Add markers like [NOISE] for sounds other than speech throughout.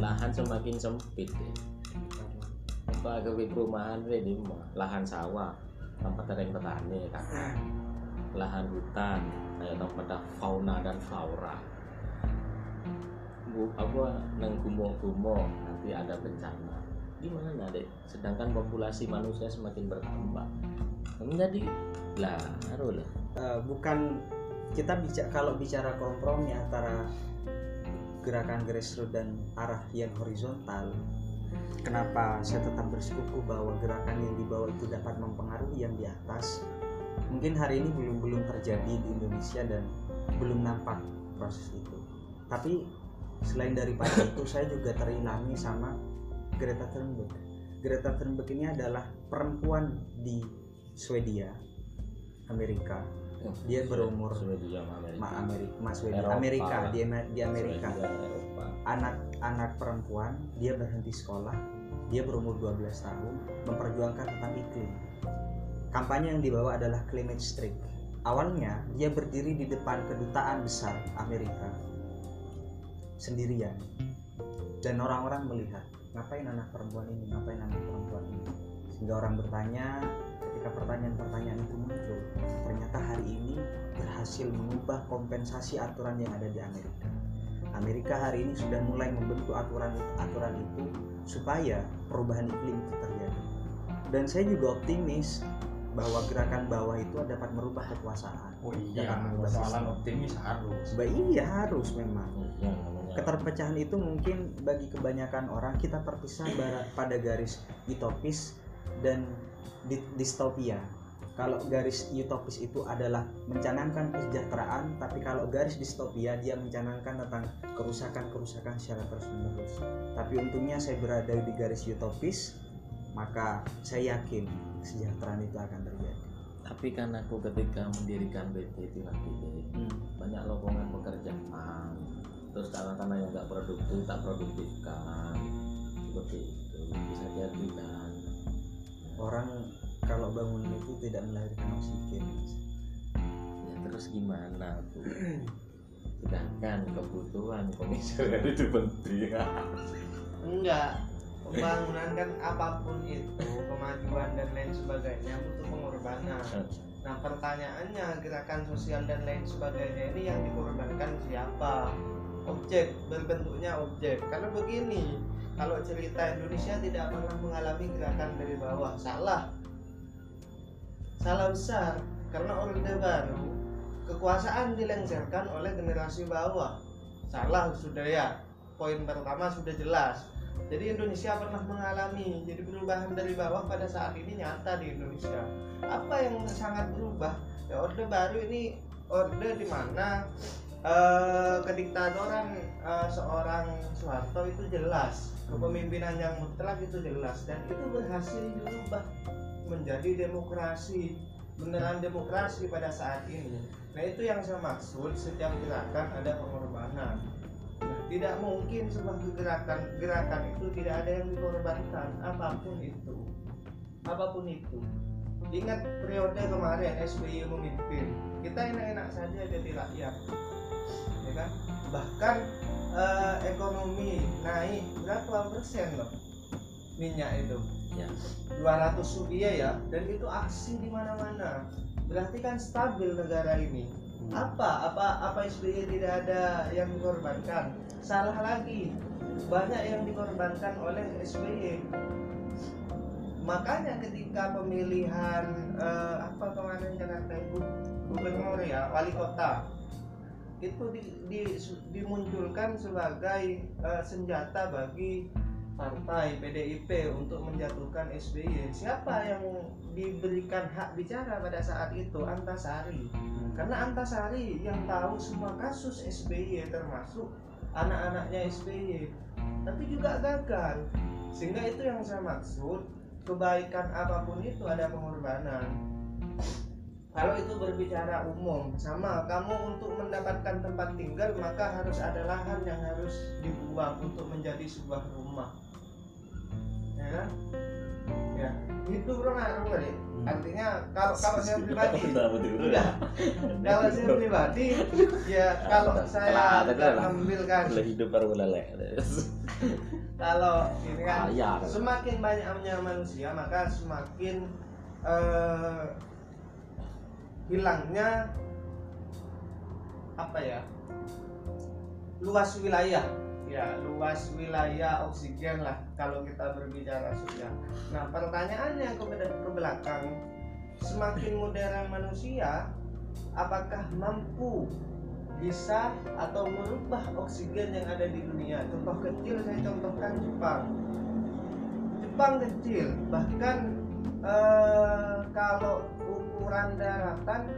lahan semakin sempit ya. Apa ke perumahan ini lahan sawah tempat ada yang petani kan. Lahan hutan kayak tempat ada fauna dan flora. Bu, apa nang gumo-gumo nanti ada bencana. Gimana deh? Sedangkan populasi manusia semakin bertambah. Menjadi lah, harus lah. Eh, bukan kita bicara kalau bicara kompromi antara gerakan grassroots dan arah yang horizontal. Kenapa saya tetap bersikukuh bahwa gerakan yang di bawah itu dapat mempengaruhi yang di atas? Mungkin hari ini belum belum terjadi di Indonesia dan belum nampak proses itu. Tapi selain daripada itu saya juga terilhami sama Greta Thunberg. Greta Thunberg ini adalah perempuan di Swedia Amerika dia berumur Amerika. Ma Amerika, Mas Eropa Amerika di, di Amerika. Anak-anak perempuan dia berhenti sekolah, dia berumur 12 tahun memperjuangkan tentang iklim. Kampanye yang dibawa adalah climate strike. Awalnya dia berdiri di depan kedutaan besar Amerika sendirian dan orang-orang melihat ngapain anak perempuan ini, ngapain anak perempuan ini. Sehingga orang bertanya, ketika pertanyaan-pertanyaan itu muncul, ternyata hari ini berhasil mengubah kompensasi aturan yang ada di Amerika. Amerika hari ini sudah mulai membentuk aturan aturan itu supaya perubahan iklim itu terjadi. Dan saya juga optimis bahwa gerakan bawah itu dapat merubah kekuasaan. Oh Dapat iya, persoalan sistem. optimis harus. Bah, iya harus memang. Iya, namanya. Keterpecahan itu mungkin bagi kebanyakan orang kita terpisah pada garis utopis dan di- distopia. Kalau garis utopis itu adalah mencanangkan kesejahteraan, tapi kalau garis distopia dia mencanangkan tentang kerusakan-kerusakan secara terus-menerus. Tapi untungnya saya berada di garis utopis, maka saya yakin kesejahteraan itu akan terjadi. Tapi kan aku ketika mendirikan PT itu nanti deh, banyak lowongan. Terus tanah-tanah yang nggak produktif tak produktifkan. Seperti itu bisa jadi kan. Orang kalau bangun itu tidak melahirkan oksigen. Ya terus gimana tuh? Sedangkan kebutuhan komisioner itu penting. enggak pembangunan kan apa pun itu kemajuan dan lain sebagainya butuh pengorbanan nah pertanyaannya gerakan sosial dan lain sebagainya ini yang dikorbankan siapa objek berbentuknya objek. Karena begini kalau cerita Indonesia tidak pernah mengalami gerakan dari bawah. Salah. Salah besar karena orde baru kekuasaan dilengsarkan oleh generasi bawah. Salah sudah ya. Poin pertama sudah jelas. Jadi Indonesia pernah mengalami jadi perubahan dari bawah pada saat ini nyata di Indonesia. Apa yang sangat berubah? Ya orde baru ini orde di mana eh, kediktatoran eh, seorang Soeharto itu jelas kepemimpinan yang mutlak itu jelas dan itu berhasil dirubah menjadi demokrasi beneran demokrasi pada saat ini. Nah itu yang saya maksud setiap gerakan ada pengorbanan. Nah, tidak mungkin sebuah gerakan gerakan itu tidak ada yang dikorbankan apa pun itu. Apa pun itu ingat periode kemarin SBY memimpin. Kita enak-enak saja jadi rakyat. Ya kan? Bahkan eh, ekonomi naik berapa persen loh minyak itu? Ya. 200 rupiah ya. Dan itu aksi di mana-mana. Berarti kan stabil negara ini. Apa? Apa apa SBY tidak ada yang dikorbankan? Salah lagi. Banyak yang dikorbankan oleh SBY makanya ketika pemilihan eh, apa kemarin Jakarta itu gubernur ya wali kota itu di- di- dimunculkan sebagai eh, senjata bagi partai PDIP untuk menjatuhkan SBY siapa yang diberikan hak bicara pada saat itu? Antasari. Karena Antasari yang tahu semua kasus SBY termasuk anak-anaknya SBY tapi juga gagal. Sehingga itu yang saya maksud kebaikan apa pun itu ada pengorbanan. Kalau itu berbicara umum sama kamu untuk mendapatkan tempat tinggal maka harus ada lahan yang harus dibuang untuk menjadi sebuah rumah. Ya kan? Ya itu bro ngaruh kali artinya kalau kalau saya [LAUGHS] pribadi Udah, betul, udah. Udah. kalau saya pribadi ya kalau saya Udah hidup baru lelek. [LAUGHS] [LAUGHS] kalau ini kan Bayar. semakin banyaknya manusia maka semakin eh, hilangnya apa ya? Luas wilayah. Ya luas wilayah oksigen lah kalau kita berbicara sosial nah pertanyaannya ke, beda- ke belakang semakin modern manusia apakah mampu bisa atau merubah oksigen yang ada di dunia. Contoh kecil saya contohkan Jepang. Jepang kecil bahkan eh, kalau ukuran daratan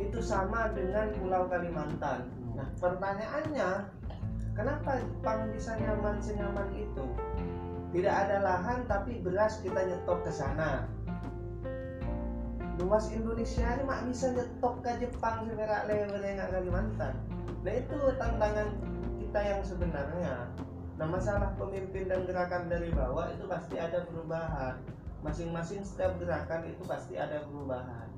itu sama dengan Pulau Kalimantan. Nah pertanyaannya kenapa Jepang bisa nyaman senyaman itu? Tidak ada lahan tapi beras kita nyetok ke sana luas Indonesia ini mak bisa nyetok ke Jepang segera levelnya nggak Kalimantan. Nah itu tantangan kita yang sebenarnya. Nah masalah pemimpin dan gerakan dari bawah itu pasti ada perubahan. Masing-masing setiap gerakan itu pasti ada perubahan.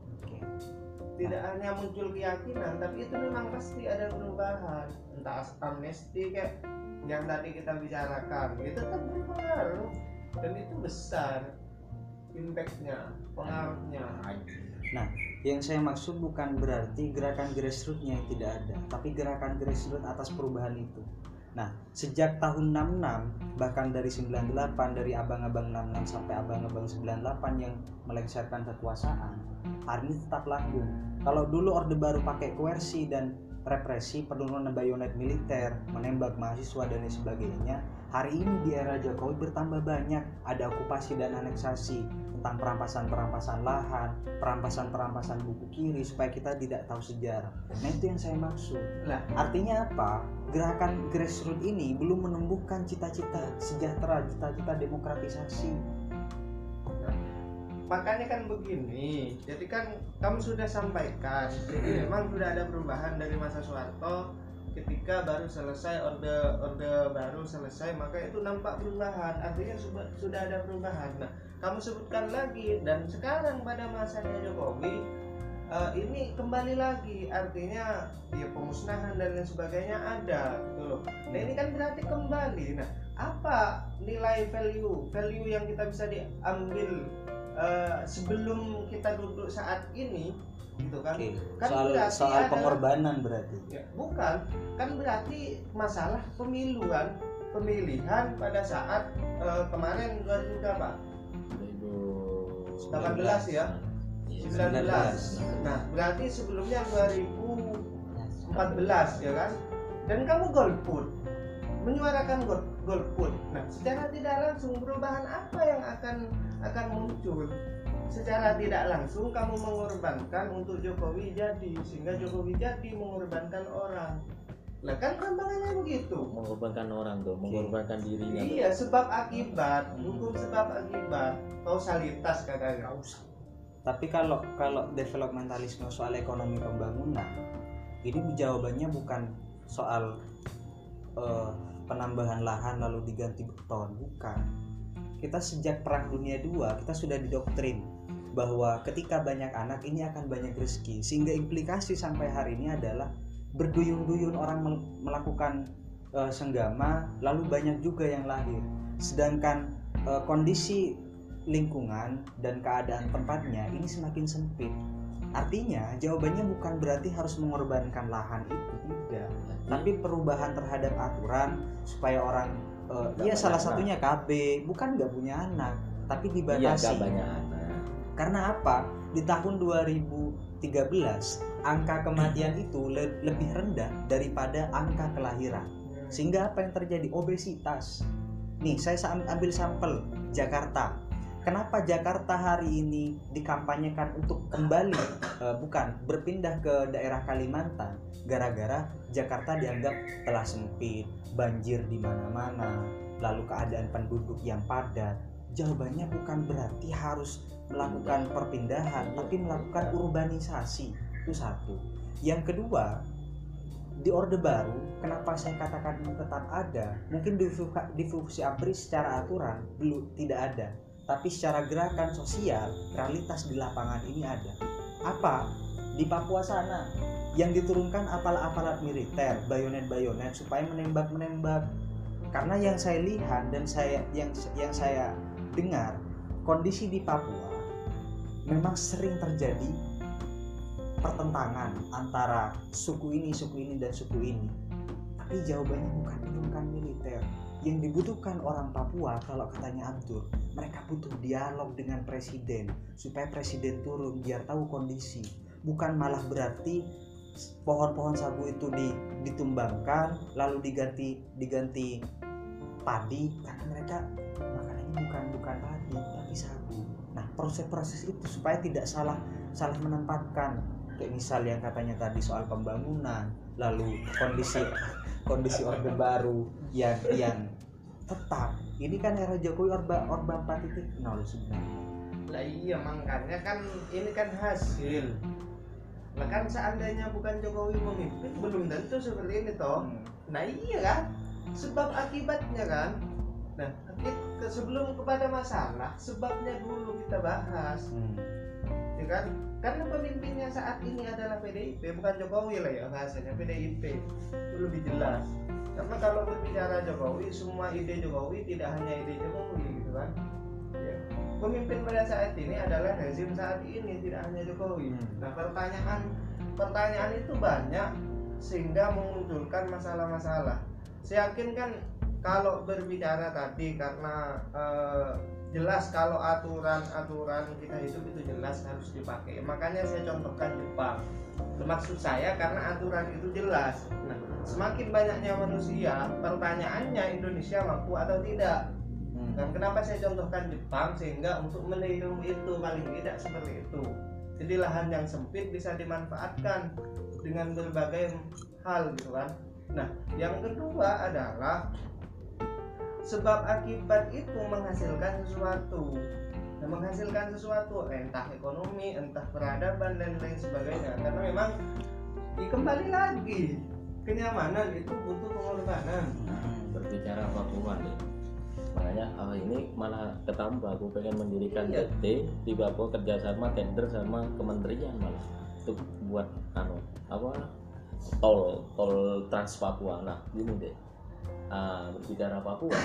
Tidak hanya muncul keyakinan tapi itu memang pasti ada perubahan. Entah amnesti kayak yang tadi kita bicarakan itu tetap berpengaruh. Dan itu besar impactnya pengaruhnya Yang saya maksud bukan berarti gerakan grassrootsnya yang tidak ada, tapi gerakan grassroots atas perubahan itu. Nah, sejak tahun 66, bahkan dari 98, dari abang-abang 66 sampai abang-abang 98 yang melengsarkan kekuasaan, hari ini tetap langgeng. Kalau dulu Orde Baru pakai koersi dan represi, penurunan bayonet militer, menembak mahasiswa dan lain sebagainya, hari ini di era Jokowi bertambah banyak. Ada okupasi dan aneksasi, tentang perampasan-perampasan lahan, perampasan-perampasan buku kiri supaya kita tidak tahu sejarah. Nah itu yang saya maksud. Lah. Artinya apa? Gerakan grassroots ini belum menumbuhkan cita-cita sejahtera, cita-cita demokratisasi. makanya kan begini jadi kan kamu sudah sampaikan jadi memang sudah ada perubahan dari masa Soeharto ketika baru selesai orde orde baru selesai maka itu nampak perubahan. Artinya sudah sudah ada perubahan. Nah kamu sebutkan lagi dan sekarang pada masanya Jokowi eh, ini kembali lagi. Artinya ya pemusnahan dan lain sebagainya ada gitu loh. Nah ini kan berarti kembali. Nah apa nilai value value yang kita bisa diambil eh, sebelum kita duduk saat ini gitu kan? Oke. Kan Soal berarti soal ada- pengorbanan berarti. Ya, bukan. Kan berarti masalah pemiluan pemilihan pada saat eh, kemarin 2000 berapa? 18 ya? 19 nah berarti sebelumnya 2014 ya kan? Dan kamu golput menyuarakan gol golput nah. Secara tidak langsung perubahan apa yang akan akan muncul? Secara tidak langsung kamu mengorbankan untuk Jokowi jadi sehingga Jokowi jadi mengorbankan orang. Lah kan gampangannya begitu. Mengorbankan orang tuh mengorbankan dirinya tuh. Iya, sebab akibat, hukum sebab akibat, kausalitas katanya. Tapi kalau kalau developmentalisme soal ekonomi pembangunan, ini jawabannya bukan soal eh, penambahan lahan lalu diganti beton, bukan. Kita sejak Perang Dunia II kita sudah didoktrin bahwa ketika banyak anak ini akan banyak rezeki, sehingga implikasi sampai hari ini adalah berduyun-duyun orang mel- melakukan eh, senggama, lalu banyak juga yang lahir. Sedangkan eh, kondisi lingkungan dan keadaan tempatnya ini semakin sempit. Artinya jawabannya bukan berarti harus mengorbankan lahan itu tidak, tapi perubahan terhadap aturan supaya orang Nggak iya salah banyak satunya KB bukan nggak punya anak tapi iya dibatasi. gak banyak anak Karena apa? Di tahun 2013 angka kematian [CLEARS THROAT] itu le- lebih rendah daripada angka kelahiran. Sehingga apa yang terjadi? Obesitas. Nih, saya sa- ambil sampel Jakarta. Kenapa Jakarta hari ini dikampanyekan untuk kembali eh, bukan berpindah ke daerah Kalimantan gara-gara Jakarta dianggap telah sempit, banjir di mana-mana, lalu keadaan penduduk yang padat. Jawabannya bukan berarti harus melakukan perpindahan, tapi melakukan urbanisasi. Itu satu. Yang kedua, di Orde Baru, kenapa saya katakan tetap ada? Mungkin di, di fungsi secara aturan belum tidak ada, tapi secara gerakan sosial, realitas di lapangan ini ada. Apa? Di Papua sana yang diturunkan aparat-aparat militer, bayonet-bayonet supaya menembak-menembak karena yang saya lihat dan saya yang yang saya dengar kondisi di Papua memang sering terjadi pertentangan antara suku ini suku ini dan suku ini tapi jawabannya bukan menurunkan militer yang dibutuhkan orang Papua kalau katanya Abdur mereka butuh dialog dengan presiden supaya presiden turun biar tahu kondisi. Bukan malah berarti pohon-pohon sagu itu ditumbangkan lalu diganti diganti padi karena mereka makanannya bukan bukan padi tapi sagu nah proses-proses itu supaya tidak salah salah menempatkan kayak misal yang katanya tadi soal pembangunan lalu kondisi kondisi orde baru yang yang tetap. Ini kan era Jokowi Orba Orba 4.0 sebenarnya. Lah iya makanya kan ini kan hasil. Nah kan seandainya bukan Jokowi memimpin belum tentu seperti ini toh. Hmm. nah iya kan sebab akibatnya kan. Nah ke sebelum kepada masalah sebabnya dulu kita bahas. Hmm. ya kan karena pemimpinnya saat ini adalah PDIP bukan Jokowi lah ya bahasanya PDIP itu lebih jelas. Karena kalau berbicara Jokowi semua ide Jokowi tidak hanya ide Jokowi gitu kan? Ya. pemimpin pada saat ini adalah rezim saat ini tidak hanya Jokowi. Hmm. nah pertanyaan pertanyaan itu banyak sehingga memunculkan masalah-masalah. Saya yakin kan kalau berbicara tadi karena eh, jelas kalau aturan-aturan kita hidup itu jelas harus dipakai. Makanya saya contohkan Jepang. Maksud saya karena aturan itu jelas. Nah semakin banyaknya manusia pertanyaannya Indonesia mampu atau tidak? Hmm. dan kenapa saya contohkan Jepang sehingga untuk meniru itu paling tidak seperti itu. Jadi lahan yang sempit bisa dimanfaatkan dengan berbagai hal gitu kan? Nah yang kedua adalah sebab akibat itu menghasilkan sesuatu. Nah, menghasilkan sesuatu entah ekonomi entah peradaban dan lain sebagainya. Karena memang ya kembali lagi kenyamanan itu butuh pengorbanan. Hmm, berbicara Papua nih makanya oh ini malah ketambah. Aku pengen mendirikan iya. PT di Papua kerjasama tender sama kementerian malah untuk buat anu apa tol tol Trans Papua. Nah gini deh uh, berbicara Papua.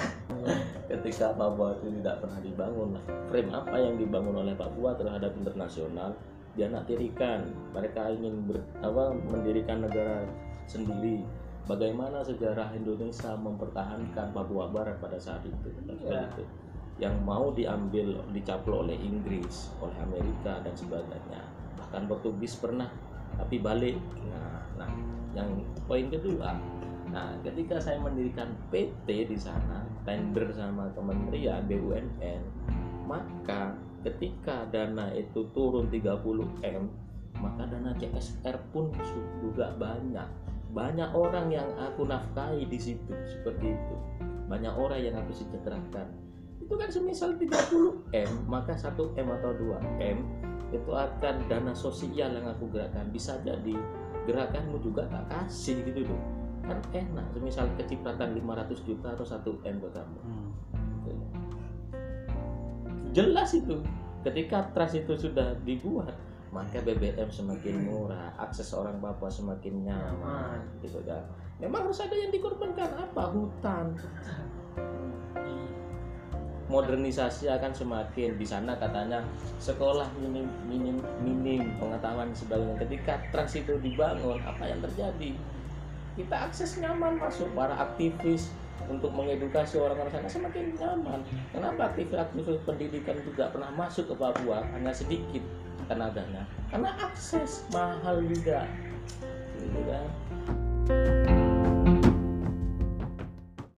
Ketika Papua itu tidak pernah dibangun nah, frame apa yang dibangun oleh Papua terhadap internasional dia nak tirikan. Mereka ingin ber, apa, mendirikan negara sendiri. Bagaimana sejarah Indonesia mempertahankan Papua Barat pada saat itu? Yeah. itu yang mau diambil dicaplok oleh Inggris oleh Amerika dan sebagainya. Bahkan Portugis pernah tapi balik. Nah, nah yang poin kedua nah ketika saya mendirikan PT di sana tender sama kementerian BUMN maka ketika dana itu turun 30 m maka dana CSR pun juga banyak. Banyak orang yang aku nafkahi di situ seperti itu. Banyak orang yang aku sejahterakan. Itu kan semisal 30 M maka 1 M atau 2 M itu akan dana sosial yang aku gerakkan bisa jadi gerakanmu juga tak kasih gitu loh kan enak semisal kecipratan 500 juta atau 1 M buat kamu hmm. jelas itu ketika trust itu sudah dibuat maka BBM semakin murah, akses orang Papua semakin nyaman, gitu kan. Memang harus ada yang dikorbankan apa? Hutan. Modernisasi akan semakin di sana katanya sekolah minim minim minim pengetahuan sebagainya. Ketika trans itu dibangun, apa yang terjadi? Kita akses nyaman masuk para aktivis untuk mengedukasi orang-orang sana semakin nyaman. Kenapa aktivis-aktivis pendidikan tidak pernah masuk ke Papua hanya sedikit? tenaganya karena akses mahal juga gitu kan